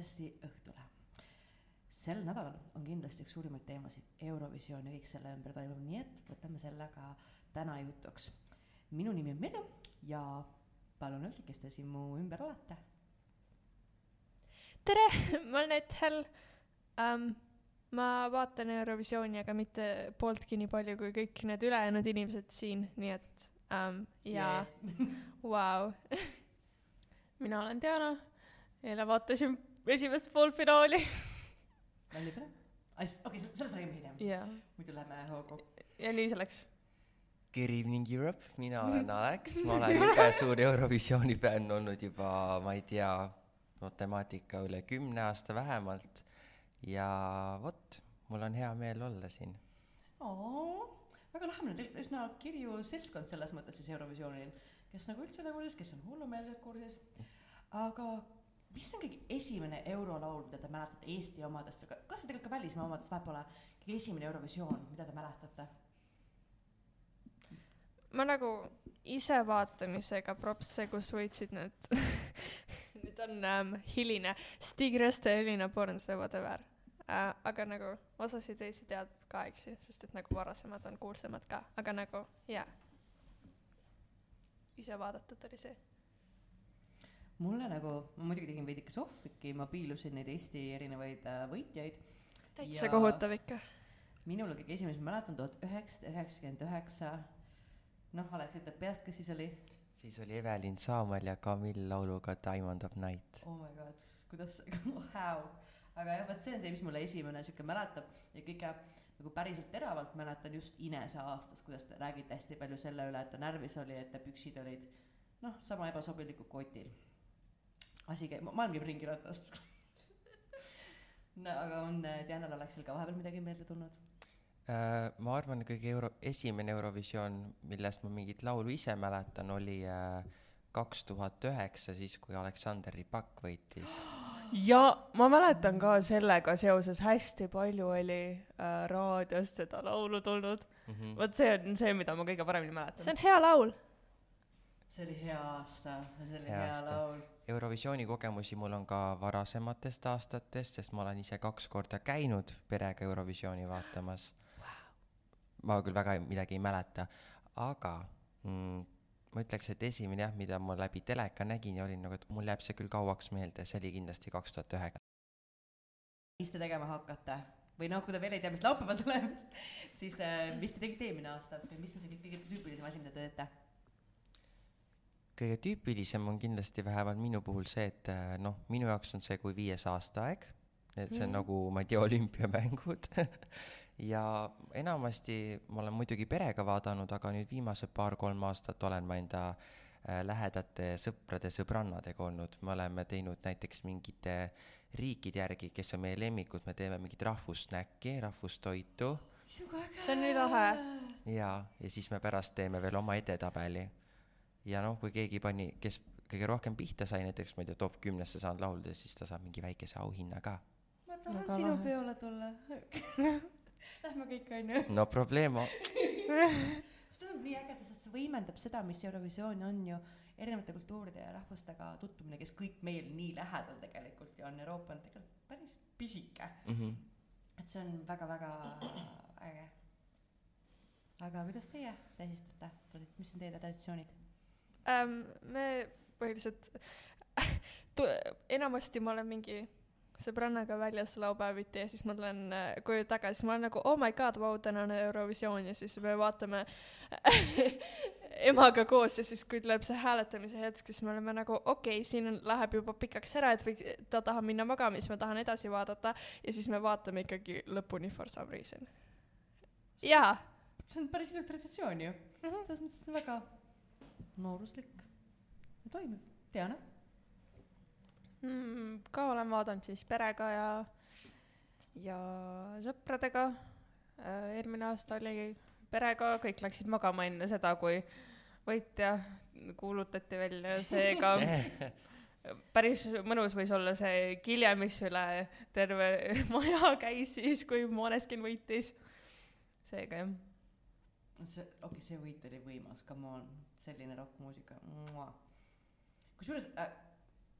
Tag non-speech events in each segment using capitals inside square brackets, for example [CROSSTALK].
hästi õhtule. sel nädalal on kindlasti üks suurimaid teemasid Eurovisioon ja kõik selle ümber toimuv, nii et võtame selle ka täna jutuks. minu nimi on Merje ja palun öelge, kes te siin mu ümber olete. tere, [LAUGHS] ma olen Ethel um, ma vaatan Eurovisiooni, aga mitte pooltki nii palju kui kõik need ülejäänud inimesed siin, nii et um, jaa yeah. wow. mina olen Diana, eile vaatasin esimest poolfinaali. välja tore. okei, sellest räägime hiljem yeah.. muidu läheme hoogu. ja nii see läks. Good evening Europe, mina [LAUGHS] olen Alex, ma olen jube suur Eurovisiooni fänn olnud juba, ma ei tea, matemaatika üle kümne aasta vähemalt ja vot, mul on hea meel olla siin. väga lahe, meil on tegelikult üsna kirju seltskond selles mõttes siis Eurovisioonil, kes nagu üldse nagu kes on hullumeelselt kursis, aga mis on kõige esimene eurolaul, mida te mäletate Eesti omadest või ka, kas või tegelikult ka välismaa omadest, pole, kõige esimene Eurovisioon, mida te mäletate? ma nagu ise vaatamisega propse, kus võitsid need [LAUGHS] nüüd on ähm, hiline, Stig Reste Elina Borns ja whatever äh,. aga nagu osasid teisi tead ka, eks ju, sest et nagu varasemad on kuulsamad ka, aga nagu jaa. ise vaadatud oli see. Mulle nagu, ma muidugi tegin veidike sohvriki, ma piilusin neid Eesti erinevaid äh, võitjaid. täitsa ja... kohutav ikka. minul kõige esimene, ma mäletan tuhat üheksasada üheksakümmend üheksa, noh, Alex ütleb peast, kes siis oli? siis oli Evelin Saamäel ja Camille lauluga Diamond of Night. oh my god, kuidas, how [LAUGHS] aga jah, vot see on see, mis mulle esimene sihuke mäletab ja kõige nagu päriselt teravalt mäletan just Inese aastast, kuidas te räägite hästi palju selle üle, et ta närvis oli, et ta püksid olid noh, sama ebasobilikud kotil. Asi käib, maailm käib ringiratast no aga on Dianal Aleksil ka vahepeal midagi meelde tulnud? Äh, ma arvan, kõige euro-, esimene Eurovisioon, millest ma mingit laulu ise mäletan, oli äh, kaks tuhat üheksa, siis kui Aleksander Ripak võitis [GASPS] ja ma mäletan ka sellega seoses hästi palju oli äh, raadiost seda laulu tulnud mm -hmm.. vot see on see, mida ma kõige paremini mäletan. see on hea laul. See oli hea aasta, see oli hea, hea laul. Eurovisiooni kogemusi mul on ka varasematest aastatest, sest ma olen ise kaks korda käinud perega Eurovisiooni vaatamas wow.. ma küll väga midagi ei mäleta, aga mm, ma ütleks, et esimene jah, mida ma läbi teleka nägin ja olin nagu, et mul jääb see küll kauaks meelde, see oli kindlasti kaks tuhat üheksa. mis te tegema hakkate? või noh, kui te veel ei tea, mis laupäeval tuleb, [LAUGHS] siis äh, mis te tegite eelmine aasta või mis on see kõige tüüpilisem asi, mida te teete? Kõige tüüpilisem on kindlasti vähemalt minu puhul see, et äh, noh, minu jaoks on see kui viies aastaaeg, et see on mm. nagu, ma ei tea, olümpiamängud [LAUGHS] ja enamasti ma olen muidugi perega vaadanud, aga nüüd viimased paar-kolm aastat olen ma enda äh, lähedate sõprade, sõbrannadega olnud, me oleme teinud näiteks mingite riikide järgi, kes on meie lemmikud, me teeme mingit rahvussnäkki, rahvustoitu. see on nii lahe. jaa, ja siis me pärast teeme veel oma edetabeli. Ja noh, kui keegi pani, kes kõige rohkem pihta sai, näiteks ma ei tea, top kümnesse saanud lauldes, siis ta saab mingi väikese auhinna ka. ma tahan Väga sinu lahe. peole tulla [LAUGHS] Lähme kõik, onju. no problemo seda on [LAUGHS] nii äge, sest see võimendab seda, mis Eurovisioon on ju erinevate kultuuride ja rahvustega tutvumine, kes kõik meil nii lähedal tegelikult ju on, Euroopa on tegelikult päris pisike mm. -hmm. et see on väga-väga äge. aga kuidas teie tähistate, mis on teie traditsioonid ähm,? me põhiliselt [LAUGHS] enamasti ma olen mingi sõbrannaga väljas laupäeviti ja siis ma tulen äh, koju tagasi, ma olen nagu oh my god, vau, täna on Eurovisioon ja siis me vaatame [LAUGHS] emaga koos ja siis, kui tuleb see hääletamise hetk, siis me oleme nagu okei okay,, siin on, läheb juba pikaks ära, et võiks, ta tahab minna magama, siis ma tahan edasi vaadata ja siis me vaatame ikkagi lõpuni for some reason. jaa. see on päris ilus traditsioon ju mm -hmm., selles mõttes on väga nooruslik ja toimiv, Diana mm,? ka olen vaadanud siis perega ja, ja sõpradega. Äh, eelmine aasta oli perega, kõik läksid magama enne seda, kui võitja kuulutati välja, seega [LAUGHS] päris mõnus võis olla see kilje, mis üle terve [LAUGHS] maja käis siis, kui Måneskin võitis. seega jah. see, okei okay,, see võit oli võimas, come on, selline rokkmuusika. kusjuures äh,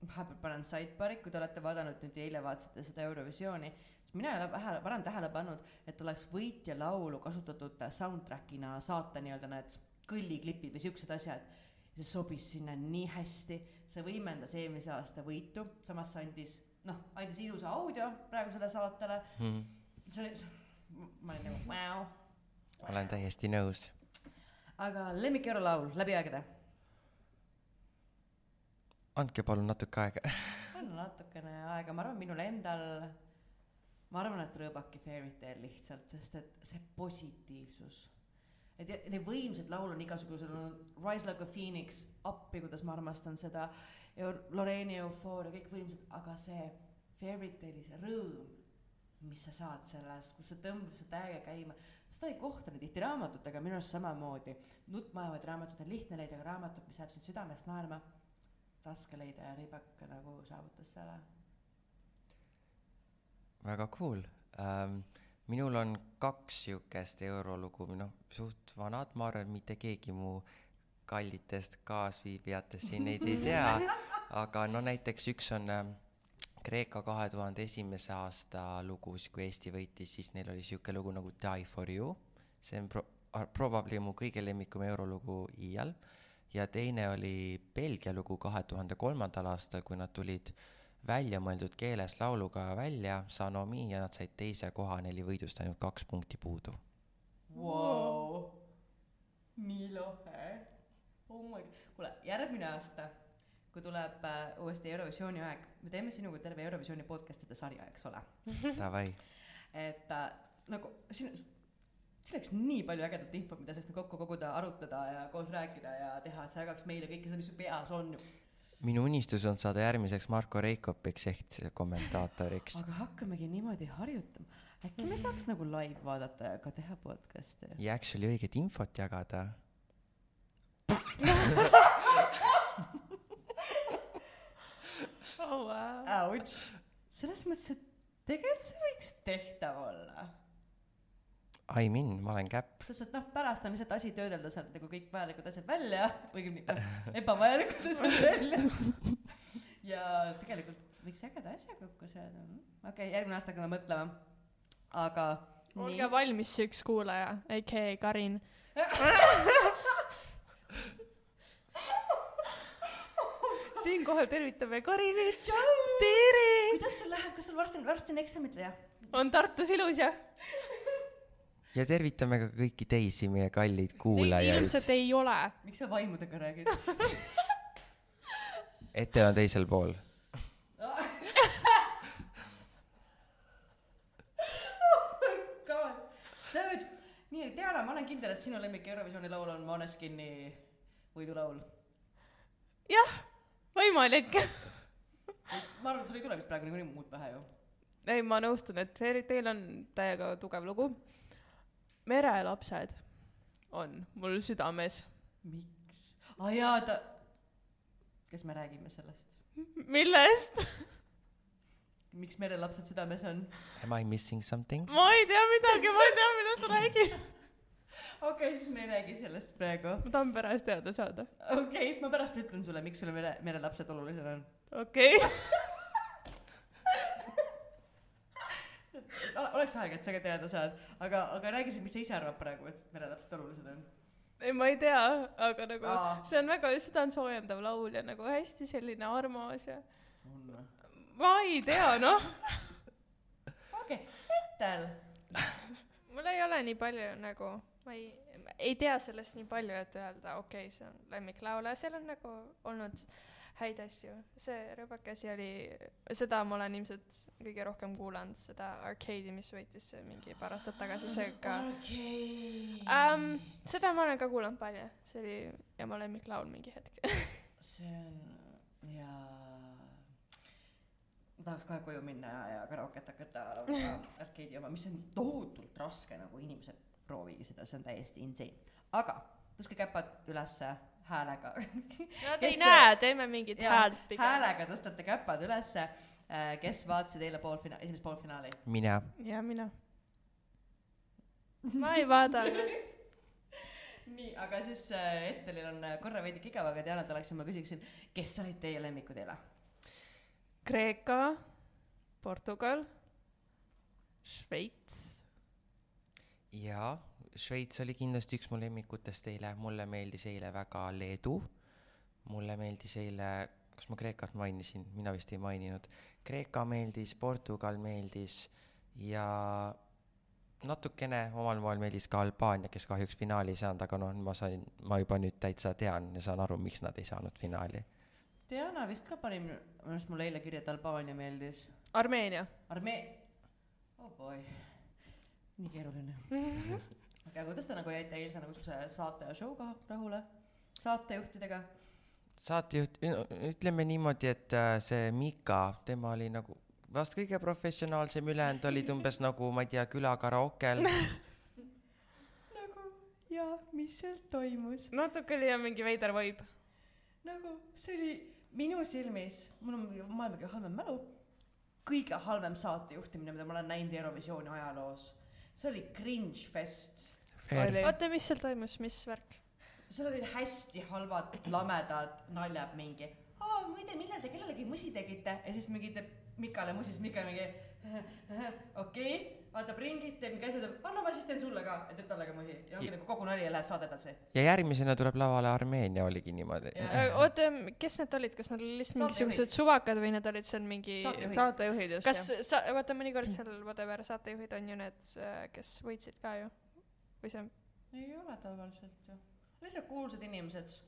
vahepeal panen sidebar'i, kui te olete vaadanud nüüd eile vaatasite seda Eurovisiooni, siis mina ei ole vähe, varem tähele pannud, et oleks võitja laulu kasutatud soundtrack'ina saata nii-öelda need kõlliklipid või siuksed asjad. see sobis sinna nii hästi, see võimendas eelmise aasta võitu, samas see andis, noh, andis ilusa audio praegusele saatele, mm.. see oli, ma olin nagu vau. olen täiesti nõus. Aga lemmik eurolaul läbi aegade? andke palun natuke aega. [LAUGHS] on natukene aega, ma arvan, minul endal, ma arvan, et Rõõbaki Fairy Tale lihtsalt, sest et see positiivsus. et need võimsad laul on igasugused, on Rise Like a Phoenix, appi, kuidas ma armastan seda, Loreeni eufooria, kõik võimsad, aga see Fairy Tale'i see rõõm, mis sa saad sellest, kus see tõmbab su täiega käima, seda ei kohta nii tihti raamatutega, minu arust samamoodi. nutmajavaid raamatuid on lihtne leida, aga raamatut, mis läheb sind südamest naerma, raske leida ja Rõõbak nagu saavutas selle väga cool ähm,. minul on kaks siukest eurolugu, noh, suht vanad, ma arvan, et mitte keegi mu kallitest kaasviibijatest siin neid ei tea, [LAUGHS] aga no näiteks üks on ähm, Kreeka kahe tuhande esimese aasta lugu, siis kui Eesti võitis, siis neil oli siuke lugu nagu Die for you, see on pro-, probably mu kõige lemmikum eurolugu iial, ja teine oli Belgia lugu kahe tuhande kolmandal aastal, kui nad tulid väljamõeldud keeles lauluga välja, Sanomi, ja nad said teise koha, neil oli võidust ainult kaks punkti puudu. wow.. nii lahe. oh my kuule järgmine aasta, kui tuleb äh, uuesti Eurovisiooni aeg, me teeme sinuga terve Eurovisiooni podcast'ide sarja, eks ole. [LAUGHS] Davai, et äh, nagu siin, siin oleks nii palju ägedat infot, mida saaks nagu kokku koguda, arutada ja koos rääkida ja teha, et sa jagaks meile kõike seda, mis su peas on. minu unistus on saada järgmiseks Marko Reikopiks ehk kommentaatoriks. aga hakkamegi niimoodi harjutama. äkki me saaks nagu live vaadata ja ka teha podcast'i? ja actually õiget infot jagada. [LAUGHS] [LAUGHS] oh, wow. Ouch. selles mõttes, et tegelikult see võiks tehtav olla. I m in, ma olen käpp. sest et noh, pärast on lihtsalt asi töödelda sealt nagu kõik vajalikud asjad välja, õigemini noh, ebavajalikud asjad välja. ja tegelikult võiks ägeda asja kokku saada. okei okay,, järgmine aasta hakkame mõtlema. aga olge valmis, see üks kuulaja, aka Karin. [LAUGHS] siinkohal tervitame Karinit. kuidas sul läheb, kas sul varsti, varsti on eksamid või? on Tartus ilus ja ja tervitame ka kõiki teisi meie kalleid Neid kuulajaid. ilmselt ei ole. miks sa vaimudega räägid? [LAUGHS] Ete on teisel pool. Savage, nii, Diana, ma olen kindel, et sinu lemmik Eurovisiooni laul on Måneskini võidulaul. võimalik. ma arvan, et sul ei tule vist praegu niikuinii muud pähe ju. ei, ma nõustun, et Fairy Tale on täiega tugev lugu. merelapsed on mul südames. miks? aa jaa, ta, kas me räägime sellest? millest? miks merelapsed südames on? Am I missing something? ma ei tea midagi, ma ei tea, millest sa räägid. Okei siis me ei räägi sellest praegu. ma tahan pärast teada saada. okei okay,, ma pärast ütlen sulle, miks sulle mere, merelapsed olulised on. okei [LAUGHS] okay.. oleks aeg, et sa ka teada saad, aga, aga räägi siis, mis sa ise arvad praegu, et merelapsed olulised on. ei, ma ei tea, aga nagu Aa. see on väga südantsoojendav laul ja nagu hästi selline armas ja on või? ma ei tea, noh. okei okay., Ettel. mul ei ole nii palju nagu, ma ei, ei tea sellest nii palju, et öelda, okei okay,, see on lemmiklaul, seal on nagu olnud häid asju. see Rõbaka asi oli, seda ma olen ilmselt kõige rohkem kuulanud, seda Arcade'i, mis võitis mingi paar aastat tagasi, see ka okei um,. seda ma olen ka kuulanud palju, see oli ema lemmiklaul mingi hetk. [LAUGHS] see on ja ma tahaks kohe koju minna ja, ja karauket hakata laulma arkeedi oma, mis on tohutult raske, nagu inimesed proovige seda, see on täiesti insane. aga tõstke käpad ülesse häälega. [LAUGHS] Nad ei Kes- näe, teeme mingit häält pigem. häälega tõstate käpad ülesse, kes vaatasid eile poolfina-, esimest poolfinaali. mina. ja mina. ma ei vaadanud. [LAUGHS] nii, aga siis äh, Ettelil on äh, korra veidi igav, aga Dianat Aleksa ma küsiksin, kes olid teie lemmikud eile? Kreeka, Portugal, Šveits, jaa, Šveits oli kindlasti üks mu lemmikutest eile, mulle meeldis eile väga Leedu, mulle meeldis eile, kas ma Kreekat mainisin, mina vist ei maininud, Kreeka meeldis, Portugal meeldis ja natukene omal moel meeldis ka Albaania, kes kahjuks finaali ei saanud, aga noh, ma sain, ma juba nüüd täitsa tean ja saan aru, miks nad ei saanud finaali. Diana vist ka pani minu arust mulle eile kirja, et Albaania meeldis. Armeenia. Armee-, oh boy, nii keeruline. okei, aga kuidas te nagu jäite eilse nagu siukse saate ja show'ga rahule, saatejuhtidega? saatejuht, ütleme niimoodi, et äh, see Mika, tema oli nagu vast kõige professionaalsem, ülejäänud olid umbes [LAUGHS] nagu, ma ei tea, külakaraokel. [LAUGHS] nagu ja mis seal toimus? natuke oli jah mingi veider vibe. nagu see oli minu silmis, mul on maailma kõige halvem mälu, kõige halvem saatejuhtimine, mida ma olen näinud Eurovisiooni ajaloos. See oli cringe fest. Oota, mis seal toimus, mis värk? seal olid hästi halvad lamedad naljad mingi, aa muide, millal te kellelegi musi tegite ja siis mingi Mikale musi, siis Mika mingi okei okay,, vaatab ringi, teeb mingi asja, teeb anna ma siis teen sulle ka ja teeb talle ka musi ja ongi nagu kogu nali ja läheb saade edasi. ja järgmisena tuleb lavale Armeenia, oligi niimoodi. Oota, kes need olid, kas nad olid lihtsalt mingisugused suvakad või nad olid seal mingi Saatejuhid. just kas jah. sa, vaata mõnikord seal whatever saatejuhid on ju need, kes võitsid ka ju. või see, ei ole tavaliselt ju, lihtsalt kuulsad inimesed,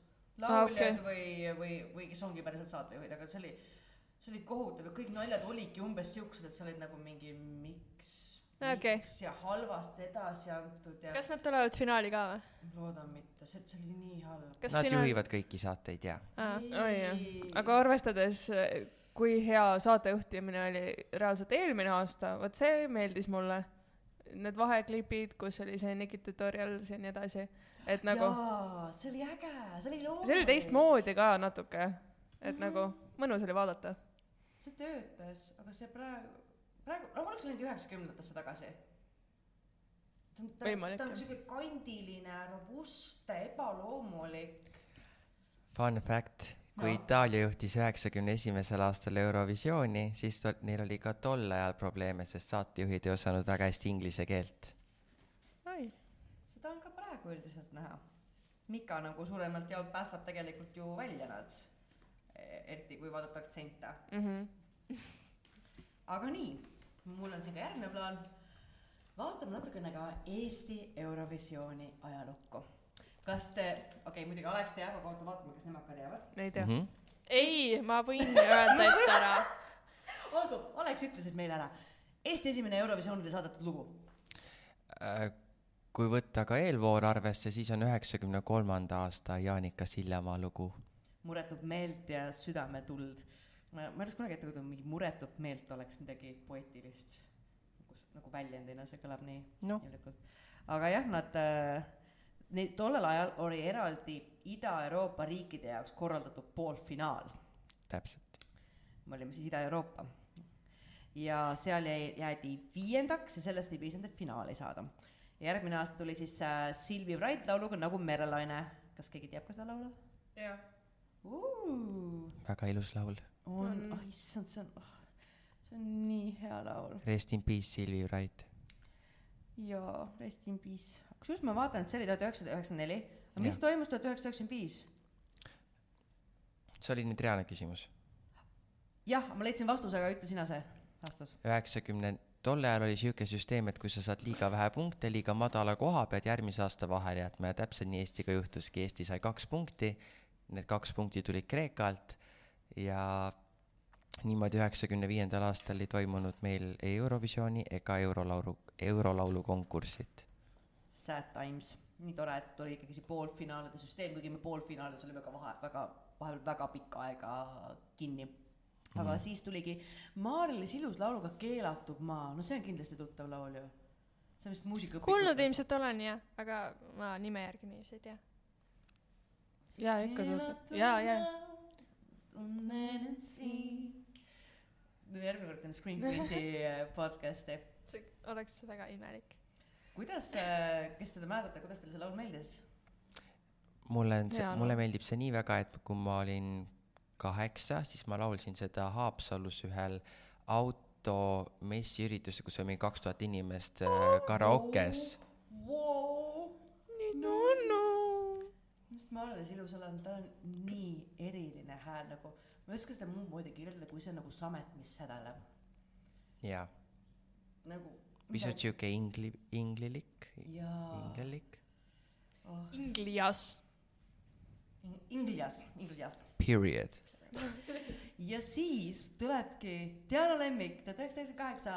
Aa, lauljad okei. või, või, või kes ongi päriselt saatejuhid, aga see oli, see oli kohutav ja kõik naljad olidki umbes siuksed, et sa olid nagu mingi miks, Okei. miks ja halvasti edasi antud ja kas nad tulevad finaali ka või? loodan mitte, see, see oli nii halb. Nad finaal- juhivad kõiki saateid ja aa, oi jah, aga arvestades, kui hea saatejuhtimine oli reaalselt eelmine aasta, vot see meeldis mulle. Need vaheklipid, kus oli see Nikki Tutorials ja nii edasi, et nagu see oli äge, see oli loomulik. see oli teistmoodi ka natuke, et Mhm. nagu mõnus oli vaadata. see töötas, aga see praegu, praegu, nagu oleks läinud üheksakümnendatesse tagasi. ta on, ta, ta on jah. siuke kandiline, robustne, ebaloomulik. fun fact, kui No. Itaalia juhtis üheksakümne esimesel aastal Eurovisiooni, siis tol-, neil oli ka tol ajal probleeme, sest saatejuhid ei osanud väga hästi inglise keelt. seda on ka praegu üldiselt näha. Mika nagu suuremalt jaolt päästab tegelikult ju välja nad, eriti kui vaadata aktsente. Mhm. aga nii, mul on siin ka järgmine plaan. vaatame natukene ka Eesti Eurovisiooni ajalukku. kas te, okei okay,, muidugi Alex teab, aga oota, vaatame, kas nemad ka teavad. ei tea. Mhm. ei, ma võin öelda ette ära. [LAUGHS] olgu, Alex ütles siis meile ära. Eesti esimene Eurovisioonile saadetud lugu. Äh, kui võtta ka eelvoor arvesse, siis on üheksakümne kolmanda aasta Jaanika Sillemaa lugu. muretut meelt ja südametuld. ma, ma ei oleks kunagi ette kujutanud, mingi muretut meelt oleks midagi poeetilist. nagu, nagu väljendina, see kõlab nii noh, tegelikult. aga jah, nad äh,, neid tollel ajal oli eraldi Ida-Euroopa riikide jaoks korraldatud poolfinaal. täpselt. me olime siis Ida-Euroopa. ja seal jäi, jäädi viiendaks ja sellest ei piisanud, et finaali saada. järgmine aasta tuli siis äh, Silvi Wright lauluga Nagu merelaine. kas keegi teab ka seda laulu jah. uh,? väga ilus laul. On On., oh issand, see on oh,, see on nii hea laul. Rest in peace, Silvi Wright. jaa, rest in peace. kusjuures ma vaatan, et see oli tuhat üheksasada üheksakümmend neli. aga mis Jah. toimus tuhat üheksasada üheksakümmend viis? see oli nüüd reaalne küsimus. jah, ma leidsin vastuse, aga ütle sina see vastus. üheksakümne, tol ajal oli sihuke süsteem, et kui sa saad liiga vähe punkte liiga madala koha, pead järgmise aasta vahele jätma ja täpselt nii Eestiga juhtuski, Eesti sai kaks punkti, need kaks punkti tulid Kreekalt ja niimoodi üheksakümne viiendal aastal ei toimunud meil ei Eurovisiooni ega Eurolaulu, Eurolaulu konkurssit. Sad times, nii tore, et tuli ikkagi see poolfinaalide süsteem, kuigi me poolfinaalides olime ka vahe, väga, vahepeal väga pikka aega kinni. aga mm. siis tuligi Maarlis ilus lauluga Keelatud maa, no see on kindlasti tuttav laul ju. see on vist muusikaõpikutes. kuulnud ilmselt olen jah, aga ma nime järgi niiviisi ei tea. Jaa, ikka tuttav. Jaa, jaa. Tunnen end siin. järgmine kord teen Screen Queensi äh, podcast'i. see oleks väga imelik. kuidas, kes seda mäletate, kuidas teile see laul meeldis? mulle on see mulle meeldib see nii väga, et kui ma olin kaheksa, siis ma laulsin seda Haapsalus ühel automessiüritusel, kus oli mingi kaks tuhat inimest äh, karaokes. wow.. no no. Mis ma alles ilus olen, tal on nii eriline hääl nagu, ma ei oska seda muud moodi kirjeldada, kui see on nagu samet, mis sädeleb. jaa, nagu. pisut sihuke ingli-, inglilik, jaa. ingelik. oh.. Inglias. Inglias, Inglias. Period. [LAUGHS] ja siis tulebki Diana Lemmik, tuhat üheksasada üheksakümmend kaheksa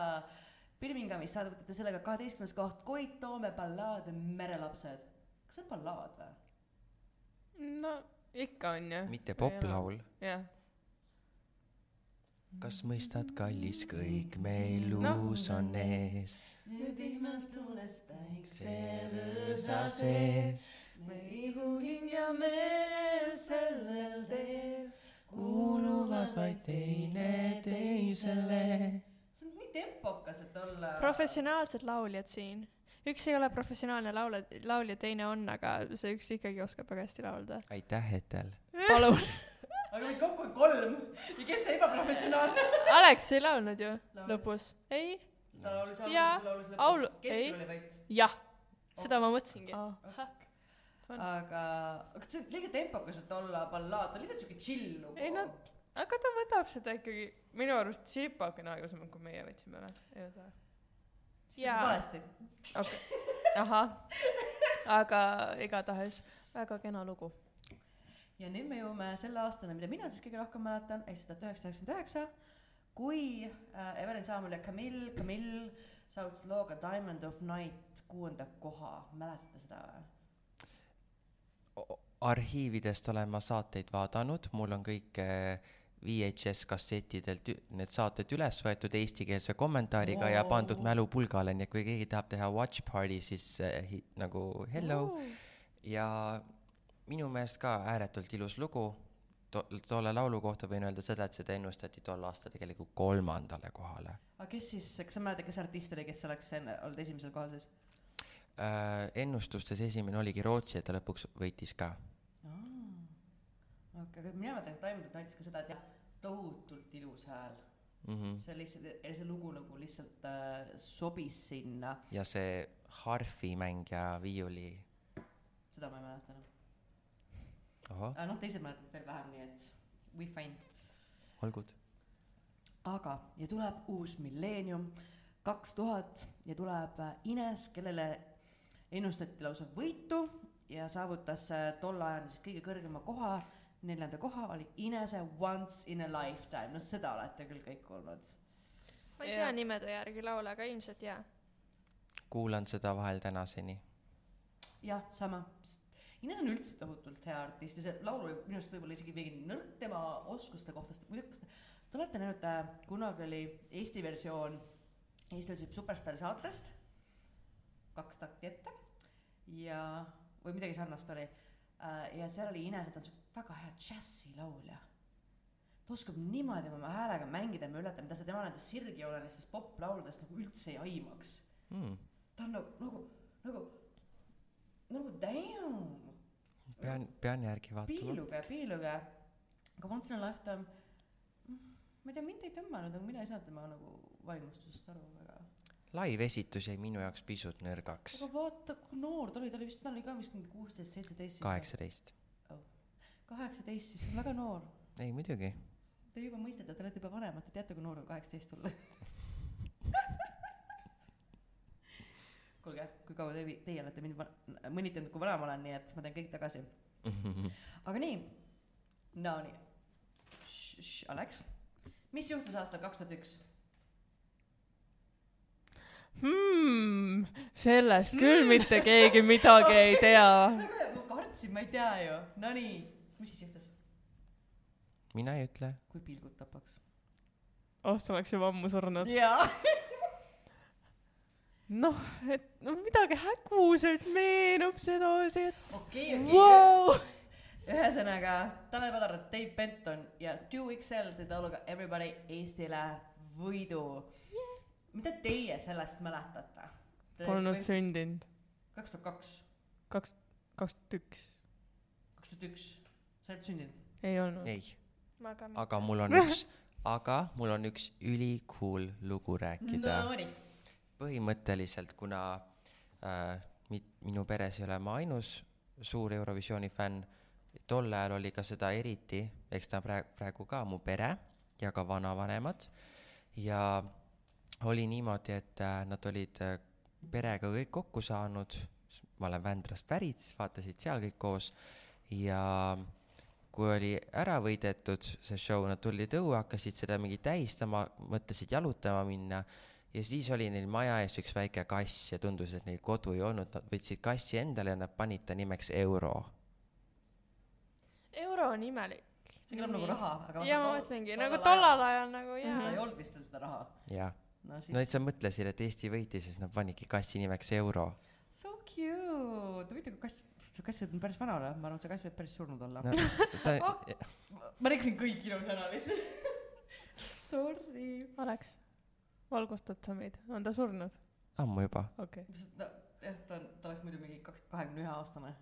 Birminghamis saavutate sellega kaheteistkümnes koht Koit Toome ballaad Merelapsed. kas see on ballaad või? No ikka on ju. mitte poplaul. jah. kas mõistad, kallis, kõik meil uus on ees. nüüd vihmas tuules päikserõõsa sees me ihuhing ja meel sellel teel kuuluvad vaid teineteisele. see on nii tempokas, et olla. professionaalsed lauljad siin. Üks ei ole professionaalne laulja, laulja, teine on, aga see üks ikkagi oskab väga hästi laulda. aitäh, Etel. palun. [LAUGHS] aga meid kokku on kolm ja kes see ebaprofessionaalne? Alex ei laulnud ju Laulis. lõpus. ei? ta laulis alguses, laulis lõpus aul-. ei. keskel oli vait. jah, seda ma mõtlesingi. aga, aga see on liiga tempokas, et olla ballaad, ta on lihtsalt siuke chill lugu. ei no, aga ta võtab seda ikkagi minu arust sipakene aeglasemalt, kui meie võtsime või? ei võta? Jaa. valesti. okei, ahah. aga igatahes väga kena lugu. ja nüüd me jõuame selle aastani, mida mina siis kõige rohkem mäletan, ehk siis tuhat üheksasada üheksakümmend üheksa, kui äh, Evelyn Saamul ja Camille, Camille saavutasid looga Diamond of Night kuuenda koha, mäletate seda või? arhiividest olen ma saateid vaadanud, mul on kõik äh, VHS kassettidelt need saated üles võetud eestikeelse kommentaariga ja pandud Wow. mälupulgale, nii et kui keegi tahab teha watch party, siis äh, hi- nagu hello. ja minu meelest ka ääretult ilus lugu. To-, tolle laulu kohta võin öelda seda, et seda ennustati tol aastal tegelikult kolmandale kohale aga kes siis, kas sa mäletad, kes artist oli, kes oleks olnud esimesel kohal siis? äh,. ennustustes esimene oligi Rootsi, et ta lõpuks võitis ka. okei, aga mina mäletan, et of Night ka seda, et jah, tohutult ilus hääl. Mm -hmm. see lihtsalt, see lugu nagu lihtsalt äh, sobis sinna, ja see harfimäng ja viiuli, seda ma ei mäleta enam. aga noh, teised mäletavad veel vähem, nii et we fine. olgud. aga, ja tuleb uus milleenium, kaks tuhat ja tuleb äh, Ines, kellele ennustati lausa võitu ja saavutas äh, tol ajal siis kõige kõrgema koha, neljanda koha oli Inese Once in a Lifetime, no seda olete küll kõik kuulnud. ma ei Jaa. tea nimede järgi laule, aga ilmselt jaa. kuulan seda vahel tänaseni. jah, sama. Ines on üldse tohutult hea artist ja see laul oli minu arust võib-olla isegi veidi nõrk tema oskuste kohta, sest muidu kas te te olete näinud äh,, kunagi oli Eesti versioon Eesti Laulud Superstaari saatest, kaks takti ette ja, või midagi sarnast oli äh, ja seal oli Ines, et ta on siuke väga hea džässilaulja. ta oskab niimoodi oma häälega mängida, ma ületan, mida sa tema nendest sirgjoonelistest poplauludest nagu üldse ei aimaks Mm. ta on nagu, nagu, nagu, nagu damn, pean, pean järgi vaatama. piiluge, piiluge. aga Once in a lifetime, ma ei tea, mind ei tõmmanud, nagu mina ei saanud tema nagu vaimustusest aru väga. live-esitus jäi minu jaoks pisut nõrgaks. aga vaata, kui noor ta oli, ta oli vist, ta oli ka vist mingi kuusteist, seitseteist. kaheksateist. kaheksateist, siis väga noor. ei muidugi. Te juba mõistate, te olete juba vanemad, te teate, kui noor on kaheksateist olla. [LAUGHS] kuulge, kui kaua te, teie olete mind mõnitanud, kui vana ma olen, nii et ma teen kõik tagasi. [LAUGHS] aga nii, no nii. Alex, mis juhtus aastal kaks tuhat üks? hmm,. sellest küll mitte keegi midagi ei tea. [LAUGHS] ma kartsin, ma ei tea ju. Nonii, mis siis juhtus? mina ei ütle. kui pilgud tapaks. oh, sa oleks juba ammu surnud. jaa. [LAUGHS] noh, et no midagi häguselt meenub sedasi, et okei, okei. vau. ühesõnaga, Tanel Padar, Dave Benton ja 2XL tõid lauluga Everybody Eestile võidu yeah.. mida teie sellest mäletate? Polnud sündinud. kaks tuhat kaks, kaks, kaks tuhat üks. kaks tuhat üks, sa oled sündinud? ei olnud. ei. [LAUGHS] aga mul on üks, aga mul on üks ülikool lugu rääkida no.. Põhimõtteliselt, kuna äh, mit-, minu peres ei ole ma ainus suur Eurovisiooni fänn, tol ajal oli ka seda eriti, eks ta praegu, praegu ka mu pere ja ka vanavanemad ja oli niimoodi, et äh, nad olid äh, perega kõik kokku saanud, ma olen Vändrast pärit, siis vaatasid seal kõik koos ja kui oli ära võidetud see show, nad tulid õue, hakkasid seda mingi tähistama, mõtlesid jalutama minna ja siis oli neil maja ees üks väike kass ja tundus, et neil kodu ei olnud, nad võtsid kassi endale ja nad panid ta nimeks Euro. euro on imelik. see kõlab nagu raha, aga ja ma mõtlengi, nagu tollal ajal nagu seda ei jaa. olnud vist veel seda raha. jah, no siis no et sa mõtlesid, et Eesti võitis, siis nad panidki kassi nimeks Euro. so cute, huvitav kui kass, see kass võib päris vana olla, ma arvan, et see kass võib päris surnud olla no ta ma rikkusin kõik ilusõna lihtsalt. [LAUGHS] Sorry. Alex, valgustad sa meid, on ta surnud? ammu juba. okei okay.. no jah, ta on, ta oleks muidu mingi kaks, kahekümne ühe aastane.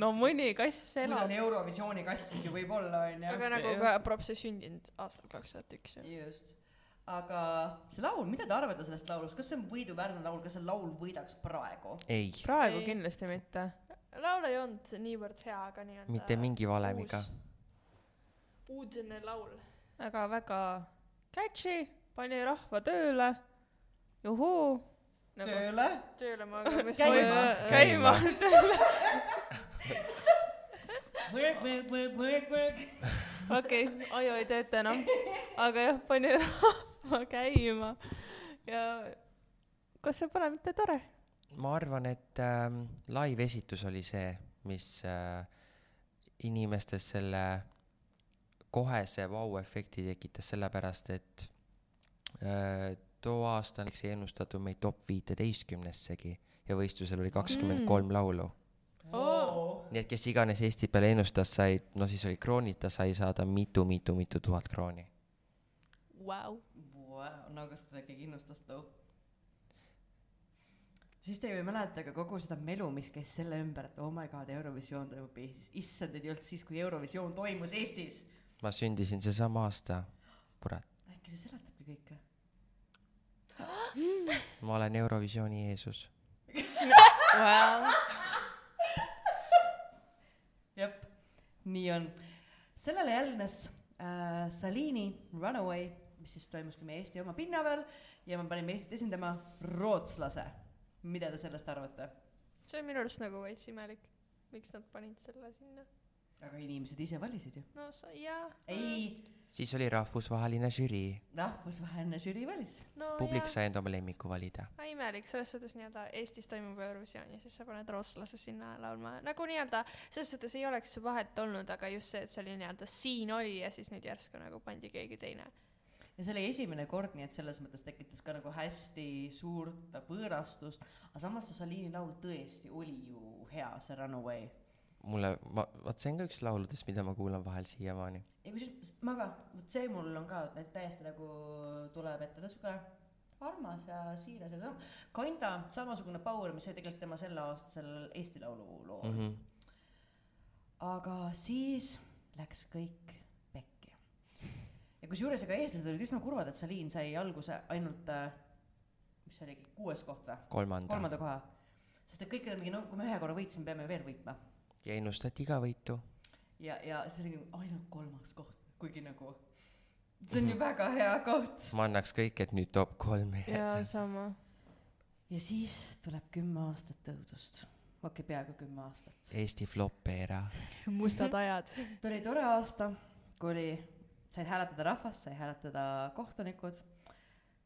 no mõni kass kui ta elab on. Eurovisiooni kass, siis ju võib-olla onju. aga nagu Just. ka props ei sündinud aastal kaks tuhat üks ju. just, aga see laul, mida te arvate sellest laulust, kas see on võiduväärne laul, kas see laul võidaks praegu? ei, praegu Ei. kindlasti mitte. Laul ei olnud niivõrd hea, aga nii-öelda mitte mingi valemiga. uudne laul. aga väga catchy, pani rahva tööle. juhuu. nagu tööle. tööle ma Käima. käima tööle. Work, work, work, work, work. okei aju ei tööta enam. aga jah, pani rahva käima ja kas see pole mitte tore? Ma arvan, et ähm, live-esitus oli see, mis äh, inimestes selle kohese vau-efekti tekitas, sellepärast et äh, too aasta näiteks ei ennustatud meid top viiteistkümnessegi ja võistlusel oli kakskümmend kolm laulu. Oo. nii et kes iganes Eesti peale ennustas, sai, no siis oli kroonita, sai saada mitu-mitu-mitu tuhat krooni. Vau. no kas teda keegi innustas too? Siis te ju ei mäleta ka kogu seda melu, mis käis selle ümber, et oh my god, Eurovisioon toimub Eestis. issand, et ei olnud siis, kui Eurovisioon toimus Eestis. ma sündisin seesama aasta, kurat, äkki see seletabki kõike? ma olen Eurovisiooni Jeesus. [LAUGHS] Wow. jep, nii on. sellele järgnes äh, Salini Runaway, mis siis toimuski meie Eesti oma pinna peal ja me panime Eestit esindama rootslase. Mida te sellest arvate? see on minu arust nagu veits imelik. miks nad panid selle sinna? aga inimesed ise valisid ju. no sa, jaa. ei, siis oli rahvusvaheline žürii, rahvusvaheline žürii valis. no publik sai enda oma lemmiku valida. imelik, selles suhtes nii-öelda Eestis toimub Eurovisioon ja siis sa paned rootslase sinna laulma, nagu nii-öelda selles suhtes ei oleks vahet olnud, aga just see, et see oli nii-öelda siin oli ja siis nüüd järsku nagu pandi keegi teine. Ja see oli esimene kord, nii et selles mõttes tekitas ka nagu hästi suurt võõrastust, aga samas see Salini laul tõesti oli ju hea, see Runaway. mulle, ma, vot see on ka üks lauludest, mida ma kuulan vahel siiamaani. ja kusjuures ma ka, vot see mul on ka, et täiesti nagu tuleb ette, ta on siuke armas ja siiras ja sam-, Kanda samasugune power, mis oli tegelikult tema selleaastasel Eesti Laulu lool mm. -hmm. aga siis läks kõik. Ja kusjuures ega eestlased olid üsna kurvad, et Salin sai alguse ainult äh, mis see oligi, kuues koht või? kolmanda kolmanda koha. sest et kõik olid mingi, no kui me ühe korra võitsime, peame veel võitma. ja ennustati ka võitu. ja, ja siis oli nagu ainult kolmas koht, kuigi nagu see on ju väga hea koht. ma annaks kõik, et nüüd top kolm ei ja jäta. sama. ja siis tuleb kümme aastat tõudust. okei okay,, peaaegu kümme aastat. Eesti flop-era. mustad ajad. ta oli tore aasta, kui oli, said hääletada rahvast, sai hääletada kohtunikud.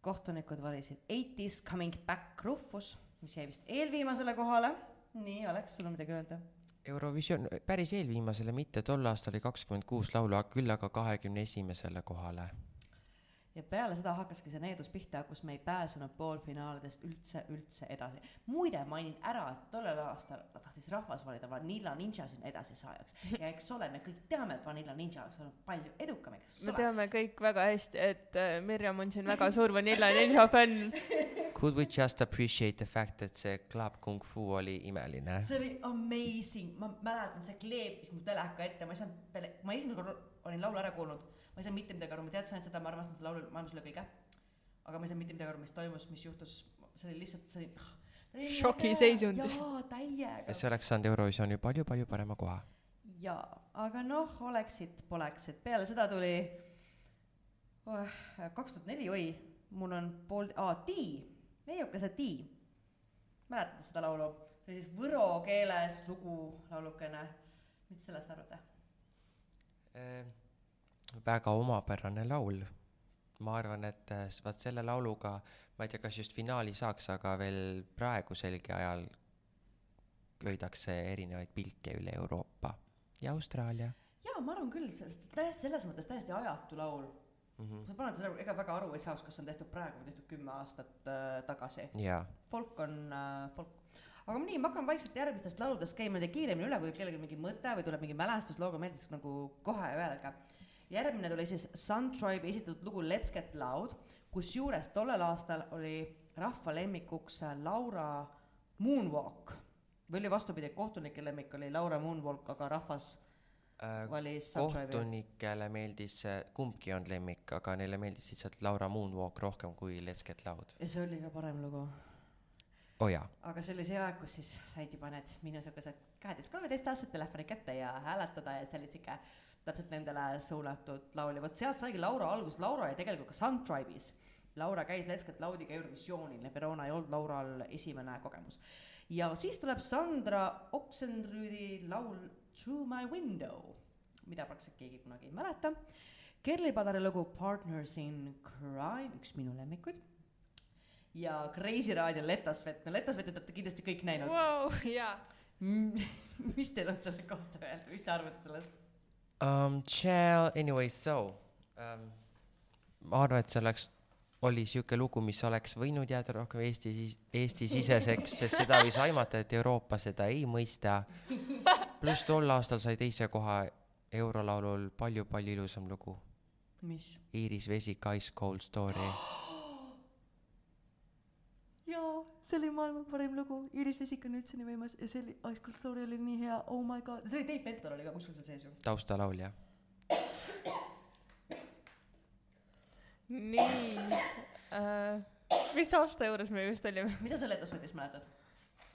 kohtunikud valisid Eighties Coming Back Rufus, mis jäi vist eelviimasele kohale. nii, Alex, sul on midagi öelda? Eurovisioon, päris eelviimasele mitte, tol aastal oli kakskümmend kuus laulu, küll aga kahekümne esimesele kohale. Ja peale seda hakkaski see needus pihta, kus me ei pääsenud poolfinaalidest üldse, üldse edasi. muide, mainin ära, et tollel aastal tahtis rahvas valida Vanilla Ninja sinna edasisaajaks. ja eks ole, me kõik teame, et Vanilla Ninja oleks olnud palju edukam, eks me ole. teame kõik väga hästi, et äh, Mirjam on siin väga suur Vanilla Ninja fänn. [LAUGHS] Could we just appreciate the fact, et see Club Kung Fu oli imeline? see oli amazing, ma mäletan, see kleepis mu teleka ette, ma ei saanud peale, ma esimene kord olin laulu ära kuulnud, ma ei saanud mitte midagi aru, ma teadsin ainult seda, ma armastan seda laulu maailmas üle kõige. aga ma ei saanud mitte midagi aru, mis toimus, mis juhtus, see oli lihtsalt, see oli. Šokiseisundis. jaa, täiega. see oleks saanud Eurovisiooni palju-palju parema koha. jaa, aga noh, oleksid, poleksid, peale seda tuli kaks tuhat neli, oi, mul on pool, aa, Tii, neiukese Tii. mäletate seda laulu? see oli siis võro keeles lugu, laulukene. mis sellest arvate? Väga omapärane laul. ma arvan, et äh, vaat selle lauluga, ma ei tea, kas just finaali saaks, aga veel praeguselgi ajal köidakse erinevaid pilke üle Euroopa ja Austraalia jaa, ma arvan küll, sest täiesti selles mõttes täiesti ajatu laul. mm. -hmm. sa paned seda, ega väga aru ei saaks, kas see on tehtud praegu või tehtud kümme aastat äh, tagasi. folk on äh, folk. aga nii, ma hakkan vaikselt järgmistest lauludest käima niimoodi kiiremini üle, kui kellelgi mingi mõte või tuleb mingi mälestuslooga meelde, siis nagu kohe öelge. Järgmine tuli siis Sun Tribe'i esitatud lugu Let's Get Loud, kusjuures tollel aastal oli rahva lemmikuks Laura Moonwalk. või oli vastupidi, kohtunike lemmik oli Laura Moonwalk, aga rahvas äh, valis kohtunikele meeldis kumbki ei olnud lemmik, aga neile meeldis lihtsalt Laura Moonwalk rohkem kui Let's Get Loud. ja see oli ka parem lugu. oo oh jaa, aga see oli see aeg, kus siis said juba need minusugused kaheteist, kolmeteistaastased telefoni kätte ja hääletada ja see oli sihuke täpselt nendele suunatud laul ja vot sealt saigi Laura alguse, Laura oli tegelikult ka Sun Tribe'is. Laura käis Let's Get Loudiga Eurovisioonil ja Verona ei olnud Laural esimene kogemus. ja siis tuleb Sandra Oksenrüüdi laul Through my window, mida praktiliselt keegi kunagi ei mäleta. Kerli Padari lugu Partners in crime, üks minu lemmikuid. ja Kreisi raadio Letosvet, no Letosvetit olete kindlasti kõik näinud Vau, jaa. [LAUGHS] Mis teil on selle kohta öelda, mis te arvate sellest? um,. Chill, anyway, so um,. ma arvan, et see oleks, oli sihuke lugu, mis oleks võinud jääda rohkem Eesti, Eesti-siseseks, sest seda võis aimata, et Euroopa seda ei mõista. pluss tol aastal sai teise koha eurolaulul palju-palju ilusam lugu. mis? Iiris Vesik, Ice Cold Story. [GASPS] jaa, see oli maailma parim lugu, Iiris Vesik on üldse nii võimas ja see oli, Cold Story oli nii hea, oh my god, see oli Dave Penton oli ka kuskil seal sees ju. taustalaulja. nii äh,, mis aasta juures me just olime? mida sa Letosvetist mäletad?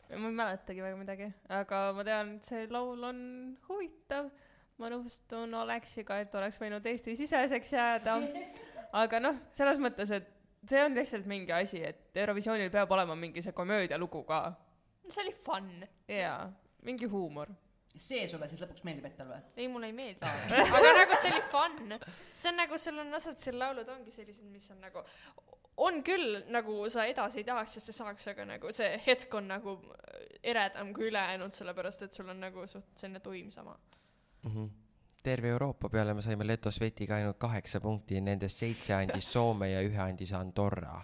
ma ei mäletagi väga midagi, aga ma tean, et see laul on huvitav. ma nõustun Aleksiga, et oleks võinud Eesti-siseseks jääda, [LAUGHS] aga noh, selles mõttes, et see on lihtsalt mingi asi, et Eurovisioonil peab olema mingi see komöödialugu ka see oli fun. jaa, mingi huumor. see sulle siis lõpuks meeldib Ettel või? ei, mulle ei meeldi. aga nagu see oli fun. see on nagu, sul on osad seal laulud ongi sellised, mis on nagu, on küll nagu sa edasi ei tahaks, sest sa saaks, aga nagu see hetk on nagu eredam kui ülejäänud, sellepärast et sul on nagu suht selline tuim sama. mm. -hmm. Terve Euroopa peale me saime Leto Svetiga ainult kaheksa punkti, nendest seitse andis Soome ja ühe andis Andorra,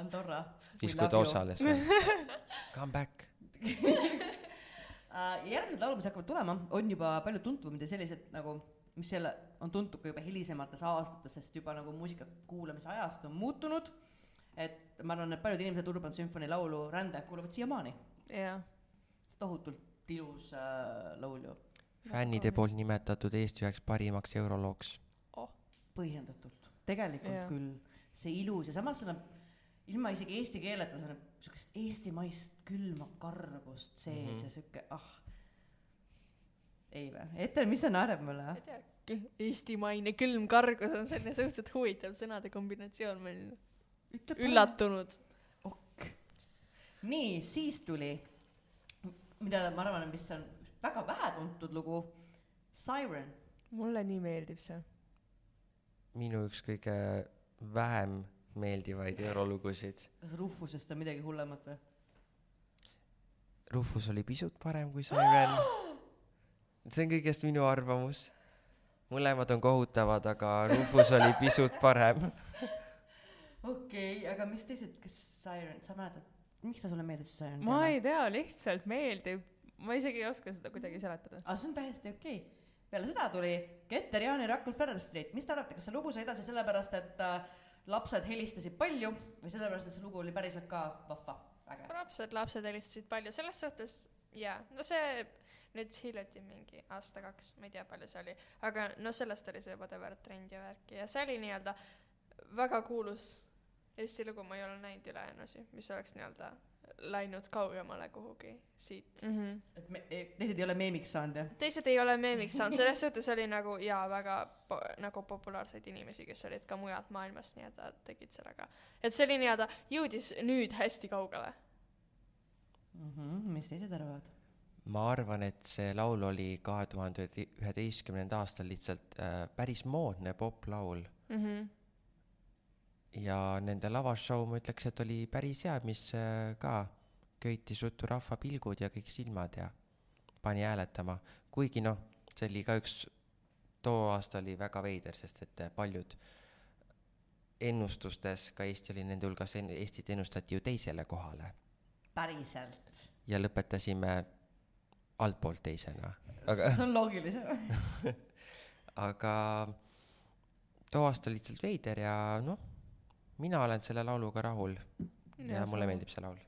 Andorra. siis kui ta. osales veel. [LAUGHS] Come back. [LAUGHS] ja järgmised laulud, mis hakkavad tulema, on juba palju tuntumad ja sellised nagu, mis jälle on tuntud ka juba hilisemates aastates, sest juba nagu muusika kuulamise ajastu on muutunud. et ma arvan, et paljud inimesed Urban Symphony laulu Rände kuulavad siiamaani. jah, tohutult ilus äh, laul ju, fännide poolt nimetatud Eesti üheks parimaks eurolooks. põhjendatult, tegelikult Jaa. küll, see ilus ja samas seal on ilma isegi eesti keeleta, seal on sihukest eestimaist külma kargust sees mm. -hmm. ja sihuke ah. ei vä, Etel, mis sa naerad mulle ma? ei tea, eestimaine külm kargus on selline suhteliselt huvitav sõnade kombinatsioon, olin üllatunud. nii, siis tuli, mida ma arvan, mis on väga vähe tuntud lugu, Siren. mulle nii meeldib see. minu üks kõige vähem meeldivaid eurolugusid. kas Rufusest on midagi hullemat või? Rufus oli pisut parem kui Siren. [GASPS] see on kõigest minu arvamus. mõlemad on kohutavad, aga Rufus oli pisut parem. [LAUGHS] okei okay,, aga mis teised, kas Siren, sa mäletad, miks ta sulle meeldib, see Siren? ma ei tea, lihtsalt meeldib. Ma isegi ei oska seda kuidagi seletada. aga see on täiesti okei okay.. peale seda tuli Keter Jaani Rakul Ferrer Street, mis te arvate, kas see lugu sai edasi sellepärast, et äh, lapsed helistasid palju või sellepärast, et see lugu oli päriselt ka vahva, äge? lapsed, lapsed helistasid palju, selles suhtes jaa, no see nüüd hiljuti mingi aasta-kaks, ma ei tea, palju see oli, aga no sellest oli see whatever trend ja värki ja see oli nii-öelda väga kuulus Eesti lugu, ma ei ole näinud ülejäänusi, mis oleks nii-öelda läinud kaugemale kuhugi siit. mm. -hmm. et me, teised ei ole meemiks saanud jah? teised ei ole meemiks saanud, selles suhtes oli nagu jaa, väga po- nagu populaarseid inimesi, kes olid ka mujalt maailmast nii-öelda tegid sellega. et see oli nii-öelda, jõudis nüüd hästi kaugele. Mhm, mis teised arvavad? ma arvan, et see laul oli kahe tuhande üheteistkümnenda aastal lihtsalt äh, päris moodne poplaul Mm -hmm. Ja nende lavashow ma ütleks, et oli päris hea, mis äh, ka köitis ruttu rahva pilgud ja kõik silmad ja pani hääletama, kuigi noh, see oli ka üks, too aasta oli väga veider, sest et äh, paljud ennustustes ka Eesti oli nende hulgas, Eestit ennustati ju teisele kohale päriselt? ja lõpetasime altpoolt teisena, aga see on loogiline. [LAUGHS] aga too aasta oli lihtsalt veider ja noh, mina olen selle lauluga rahul ja, ja mulle meeldib see laul.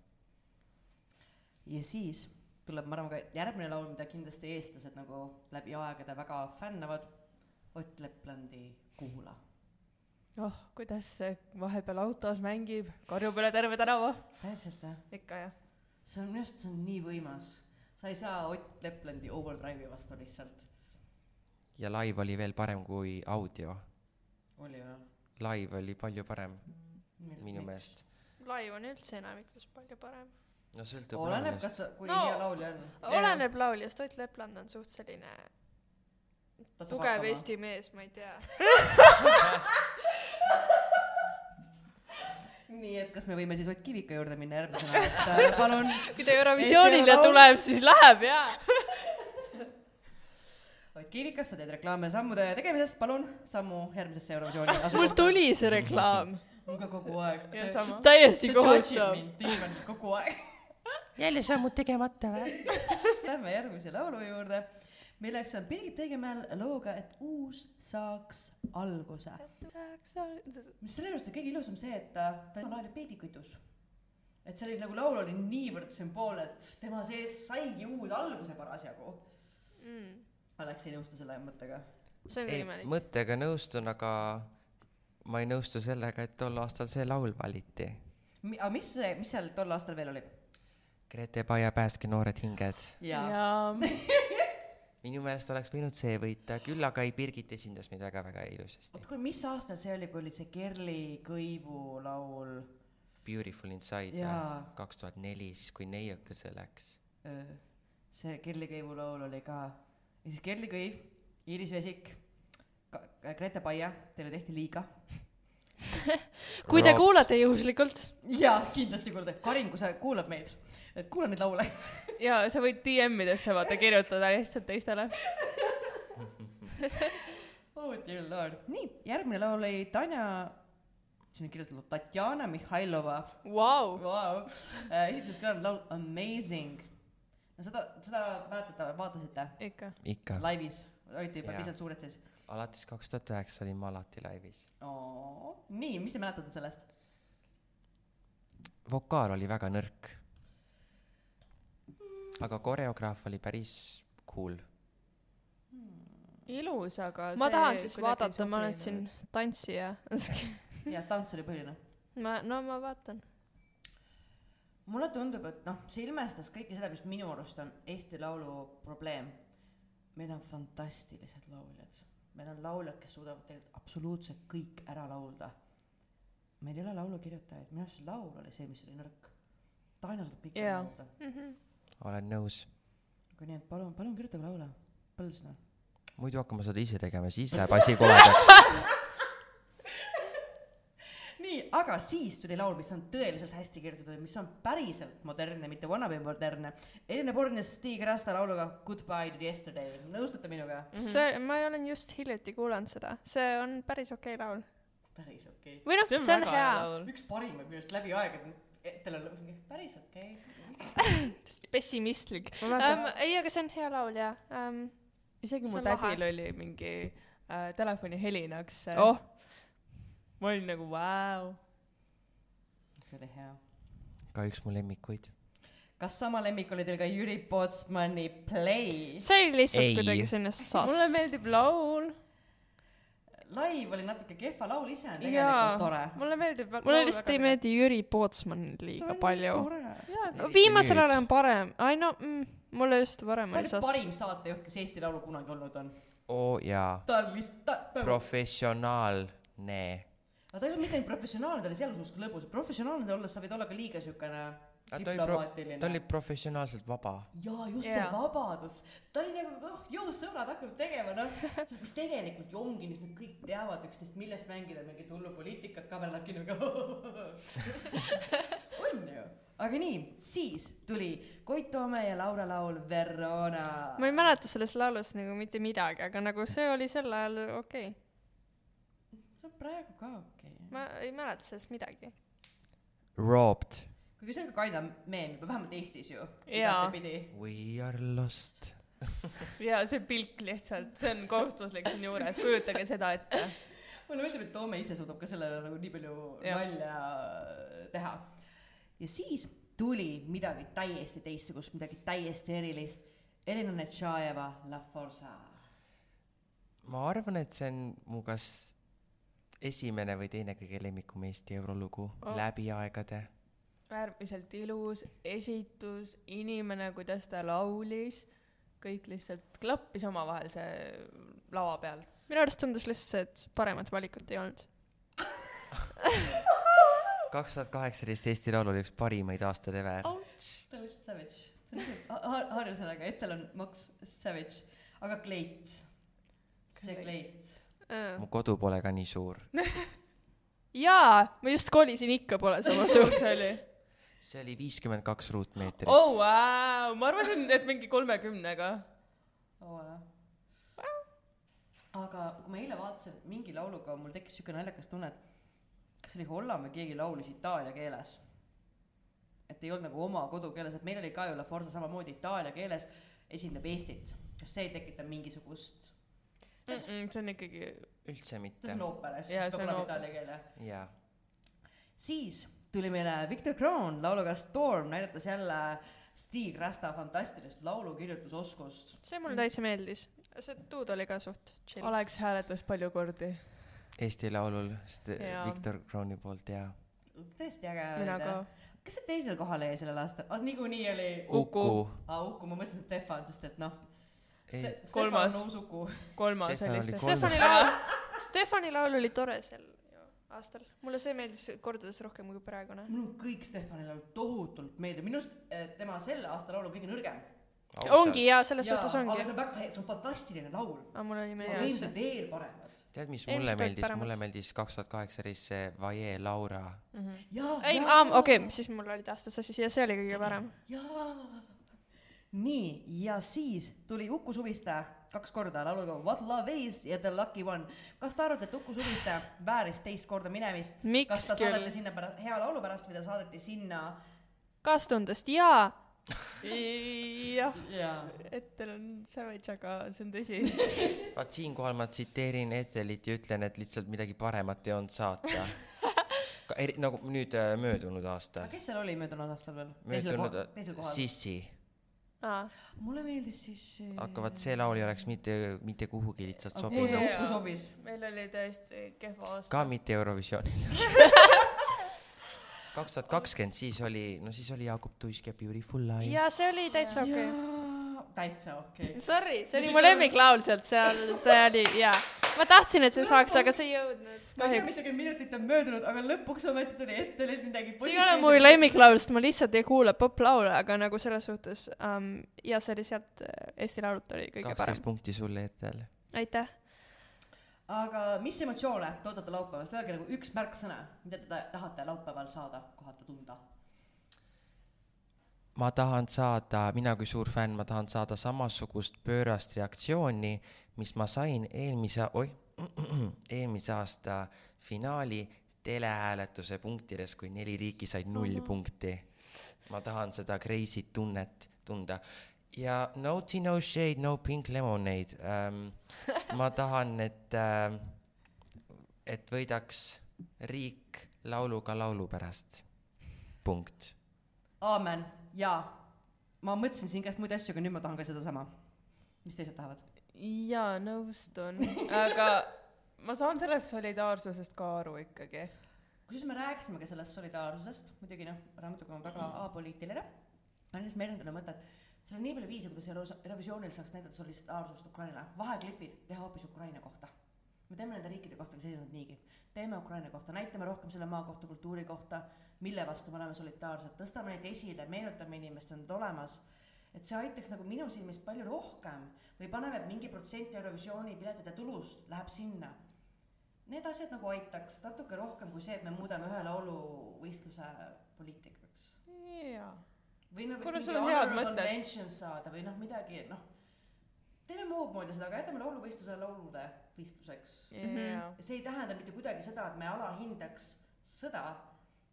ja siis tuleb, ma arvan, ka järgmine laul, mida kindlasti eestlased nagu läbi aegade väga fännavad, Ott Leplandi Kuula. oh, kuidas see vahepeal autos mängib, karjub üle terve tänava. päriselt või? ikka jah. see on minu arust, see on nii võimas. sa ei saa Ott Leplandi Overdrive'i vastu lihtsalt. ja live oli veel parem kui audio, oli või? Live oli palju parem minu. meelest. live on üldse enamikus palju parem. no sõltub oleneb, kas, kui No, hea laulja on. oleneb lauljast, Ott Lepland on suht selline tugev. Eesti mees, ma ei tea. [LAUGHS] nii et kas me võime siis Ott Kivika juurde minna järgmisena, et äh, palun kui ta Eurovisioonile tuleb, siis läheb jaa. Ott Kivikas, sa teed reklaame sammude tegemisest, palun sammu järgmisesse Eurovisiooni mul tuli see reklaam, mul ka kogu aeg. täiesti kohutav. kogu aeg. jälle sammud tegemata või? [LAUGHS] Lähme järgmise laulu juurde, milleks on Birgit Õigemäel looga, et uus saaks alguse. mis selle juures on kõige ilusam see, et ta, ta laulab beebikütus. et see oli nagu laul oli niivõrd sümboolne, et tema sees saigi uus alguse parasjagu. Mm, Alex ei nõustu selle mõttega. see on ei, võimalik. mõttega nõustun, aga ma ei nõustu sellega, et tol aastal see laul valiti. aga mis see, mis seal tol aastal veel oli? Grete Paia Päästke noored hinged. jaa ja.. ja minu meelest oleks võinud see võita, küll aga ei, Birgit esindas meid väga-väga ilusasti oot, kuule, mis aastal see oli, kui oli see Kerli Kõivu laul? Beautiful Inside Jaa. kaks tuhat neli, siis kui neiukese läks. see Kerli Kõivu laul oli ka, ja siis Kerli Kõiv, Iiris Vesik, Grete Paia, teile tehti liiga. [LAUGHS] kui te Rob- kuulate juhuslikult, jaa, kindlasti kuulate, Karin, kui sa kuulad meid, et kuula neid laule. [LAUGHS] ja sa võid DM-idesse vaata kirjutada lihtsalt teistele. [LAUGHS] oh dear lord. nii, järgmine laul oli Tanja, siin on kirjutatud Tatjana Mihhailova vau, wow.. esitas ka laul Amazing. No seda, seda mäletate, vaatasite ikka. ikka, laivis, olite juba piisavalt suured siis alates kaks tuhat üheksa olin ma alati laivis. nii, mis te mäletate sellest? vokaal oli väga nõrk. aga koreograaf oli päris cool. ilus, aga ma tahan siis vaadata, ma olen siin tantsija. [LAUGHS] jah, tants oli põhiline. ma, no ma vaatan. Mulle tundub, et noh, see ilmestas kõike seda, mis minu arust on Eesti Laulu probleem. meil on fantastilised lauljad, meil on lauljad, kes suudavad tegelikult absoluutselt kõik ära laulda. meil ei ole laulukirjutajaid, minu arust see laul oli see, mis oli nõrk. Taina suudab kõik Jaa. ära laulda, olen nõus. aga nii et palun, palun kirjutage laule, Põlsna. muidu hakkame seda ise tegema, siis läheb asi koledaks. [LAUGHS] aga siis tuli laul, mis on tõeliselt hästi kirjutatud, mis on päriselt modernne, mitte wannabe modernne. Elina Born ja Stig Rasta lauluga Goodbye to yesterday, nõustute minuga? Mhm. see, ma olen just hiljuti kuulanud seda, see on päris okei okay laul. päris okei okay.. või noh, see on see on hea hea. laul. üks parimaid minu arust läbi aegade, teil on mingi päris okei okay. [LAUGHS] pessimistlik um,. ei, aga see on hea laul jaa um,. isegi mu on lahe. tädil oli mingi äh, telefonihelinaks äh, oh, ma olin nagu vau. see oli hea. ka üks mu lemmikuid. kas sama lemmik oli teil ka Jüri Pootsmani Play? see oli lihtsalt kuidagi selline sass mulle. meeldib laul live oli natuke kehva, laul ise on jaa tegelikult tore. mulle meeldib mulle lihtsalt ei. meeldi Jüri Pootsman liiga palju. no viimasel ajal on parem, ai no mm, mulle just varem oli sass. parim saatejuht, kes Eesti Laulu kunagi olnud on. oo jaa, ta on lihtsalt, ta, ta, professionaalne. Aga ta ei olnud mitte ainult professionaalne, ta oli sealhulgas ka lõbus. professionaalne olles sa võid olla ka liiga siukene ta oli pro-, diplomaatiline. ta oli professionaalselt vaba. jaa, just Jaa. see vabadus. ta oli nagu, noh, jõu sõbrad hakkavad tegema, noh. sest mis tegelikult ju ongi nüüd, nad kõik teavad üksteist, millest mängida mingit hullu poliitikat, kaamera läheb [LAUGHS] kinni, on ju. aga nii, siis tuli Koit Toome ja Laura laul Verona. ma ei mäleta sellest laulust nagu mitte midagi, aga nagu see oli sel ajal okei okay.. See on praegu ka okei okay.. ma ei mäleta sellest midagi. Robbed. kuigi see on ka kinda meem juba, vähemalt Eestis ju. Igatepidi. We are lost. [LAUGHS] ja see pilk lihtsalt, see on kohustuslik siinjuures, kujutage seda ette. [LAUGHS] mulle meeldib, et Toome ise suudab ka sellele nagu nii palju Jah. nalja teha. ja siis tuli midagi täiesti teistsugust, midagi täiesti erilist. Elina Netšajeva La Forza. ma arvan, et see on mu kas esimene või teine kõige lemmikum Eesti eurolugu Oh. läbi aegade. äärmiselt ilus esitus, inimene, kuidas ta laulis, kõik lihtsalt klappis omavahel see lava peal. minu arust tundus lihtsalt see, et paremat valikut ei olnud. kaks tuhat kaheksateist Eesti Laul oli üks parimaid aastaid ever. ta on lihtsalt savage. harju sellega, Ettel on Max Savage, aga kleit, see kleit. Mu kodu pole ka nii suur. [LAUGHS] jaa, ma just kolisin, ikka pole sama suur see oli? see oli viiskümmend kaks ruutmeetrit oh wow., ma arvasin, et mingi kolmekümnega. aga kui ma eile vaatasin mingi lauluga, mul tekkis siuke naljakas tunne, et kas oli Holland või keegi laulis itaalia keeles. et ei olnud nagu oma kodukeeles, et meil oli ka ju La Forza samamoodi itaalia keeles, esindab Eestit. kas see ei tekita mingisugust, see on ikkagi, üldse see mitte on ooper, siis peab see olema itaalia keel jah. jaa siis tuli meile Victor Kroon lauluga Storm, näidates jälle Stig Rasta fantastilist laulukirjutusoskust. see mulle täitsa meeldis. see duud oli ka suht chill. Alex hääletas palju kordi. Eesti Laulul. Viktor Krooni poolt jaa tõesti äge mina oli ka ta.. kas see teisel kohal jäi sellel aastal ah,? niikuinii oli Uku. aa, Uku, ma mõtlesin Stefan, sest et noh. Ei, Kolmas. Kolmas oli oli Stefan. Stefani [LAUGHS] laul, Stefani laul oli tore sel aastal. mulle see meeldis kordades rohkem kui praegune. mulle on kõik Stefani laulud tohutult meeldivad, minu arust eh, tema selle aasta laul on kõige nõrgem. ongi jaa, selles suhtes aga ongi see. on väga hea, see on fantastiline laul. aga mulle ei aga meeldinud eelmised see. veel paremad. tead, mis Eelmised mulle meeldis, mulle meeldis kaks tuhat kaheksateist see Vaie Laura. jaa, ei, okei, siis mul olid aastad sassis ja see oli kõige parem. jaa. nii, ja siis tuli Uku Suviste kaks korda lauluga What love is ja The lucky one. kas te arvate, et Uku Suviste vääris teist korda minemist? Kas ta küll? saadeti sinna pärast, hea laulu pärast ta saadeti sinna? kaastundest jaa, jah, jaa. Ettel on savage, aga see on tõsi. [LAUGHS] vaat siinkohal ma tsiteerin Etelit ja ütlen, et lihtsalt midagi paremat ei olnud saata. [LAUGHS] eri-, nagu nüüd äh, möödunud aastal aga. kes seal oli möödunud aastal veel? teisel möödunud kohal, teisel kohal. Sissi. aa, mulle meeldis siis see. aga vaat see laul ei oleks mitte, mitte kuhugi lihtsalt kuhu sobinud. see Jaa. Uku sobis? meil oli tõesti kehva aasta. ka mitte Eurovisioonil. [LAUGHS] kaks tuhat kakskümmend, siis oli, no siis oli Jaagup Tuisk ja Beautiful Lie. jaa, see oli täitsa okei okay.. täitsa okei okay.. Sorry, see oli mu lemmiklaul sealt seal, see oli jaa. Ma tahtsin, et see saaks, aga see ei jõudnud ma ei tea, mitukümmend minutit on möödunud, aga lõpuks ometi tuli ette nüüd midagi see ei ole mu lemmiklaul, sest ma lihtsalt ei kuula poplaule, aga nagu selles suhtes um, ja see oli sealt äh, Eesti Lault oli kõige parem kaksteist. punkti sulle Etel. aitäh. aga mis emotsioone te ootate laupäevast, öelge nagu üks märksõna, mida te ta- tahate laupäeval saada, kohata, tunda. ma tahan saada, mina kui suur fänn, ma tahan saada samasugust pöörast reaktsiooni, mis ma sain eelmise, oih, eelmise aasta finaali telehääletuse punktides, kui neli riiki said null punkti. ma tahan seda crazy't tunnet tunda. ja no tea no shade, no pink lemonade ähm. [LAUGHS] ma tahan, et äh,, et võidaks riik lauluga laulu pärast. punkt aamen, jaa, ma mõtlesin siin käest muid asju, aga nüüd ma tahan ka sedasama. mis teised tahavad? jaa, nõustun, aga ma saan sellest solidaarsusest ka aru ikkagi. kusjuures me rääkisime ka sellest solidaarsusest, muidugi noh, raamatukogu on väga apoliitiline. ma lihtsalt meenutan seda mõtet, seal on nii palju viise, kuidas Euro- Eurovisioonil saaks näidata solidaarsust Ukrainale, vaheklipid teha hoopis Ukraina kohta. me teeme nende riikide kohta, kes esinevad niigi, teeme Ukraina kohta, näitame rohkem selle maa kohta, kultuuri kohta, mille vastu me oleme solidaarsed, tõstame neid esile, meenutame inimestele, nad on olemas. Et see aitaks nagu minu silmis palju rohkem või paneme, mingi protsent Eurovisiooni piletite tulust läheb sinna need asjad nagu aitaks natuke rohkem kui see, et me muudame ühe lauluvõistluse poliitikaks. jaa. või no Kuule, võiks mingi honorable mention saada või noh, midagi noh, teeme muud moodi seda, aga jätame lauluvõistluse laulude võistluseks. ja see ei tähenda mitte kuidagi seda, et me alahindaks sõda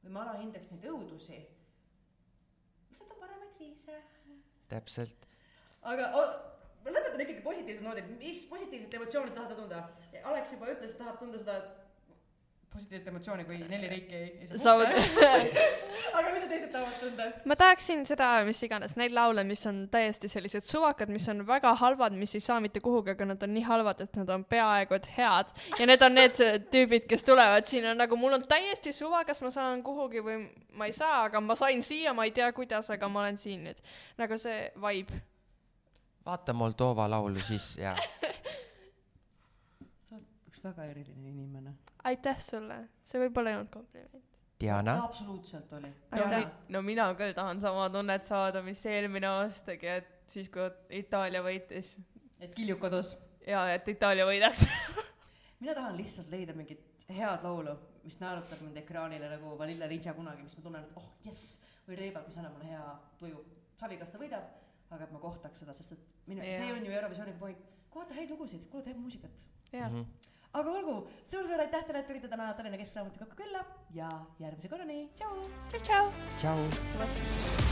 või me alahindaks neid õudusi. lihtsalt on paremaid viise. täpselt. aga ma lõpetan ikkagi positiivse noodi, mis positiivset emotsiooni tahate tunda? Alex juba ütles, et tahab tunda seda positiivset emotsiooni, kui neli riiki ei, ei saa saavad. [LAUGHS] aga mida teised tahavad tunda? ma tahaksin seda, mis iganes, neid laule, mis on täiesti sellised suvakad, mis on väga halvad, mis ei saa mitte kuhugi, aga nad on nii halvad, et nad on peaaegu et head. ja need on need tüübid, kes tulevad siin on nagu mul on täiesti suva, kas ma saan kuhugi või ma ei saa, aga ma sain siia, ma ei tea, kuidas, aga ma olen siin nüüd. nagu see vibe. vaata Moldova laulu siis ja sa oled üks väga eriline inimene. aitäh sulle, see võib-olla ei olnud kompliment. Diana, absoluutselt oli. No mina küll tahan sama tunnet saada, mis eelmine aastagi, et siis, kui Itaalia võitis et Kiljuk kodus. ja et Itaalia võidaks. [LAUGHS] mina tahan lihtsalt leida mingit head laulu, mis naerutab mind ekraanile nagu Vanilla Ninja kunagi, mis ma tunnen, et oh jess, või Reibak, mis annab mulle hea tuju. savi, kas ta võidab, aga et ma kohtaks seda, sest et minu yeah., see Jaa. on ju Eurovisiooniga point, kuulata häid lugusid, kuulata head muusikat. jah, Mhm. Aga olgu suur,, suur-suur aitäh teile, et tulite täna Tallinna Keskraamatukokku külla ja järgmise korrani, tšau. tšau, tšau. tšau.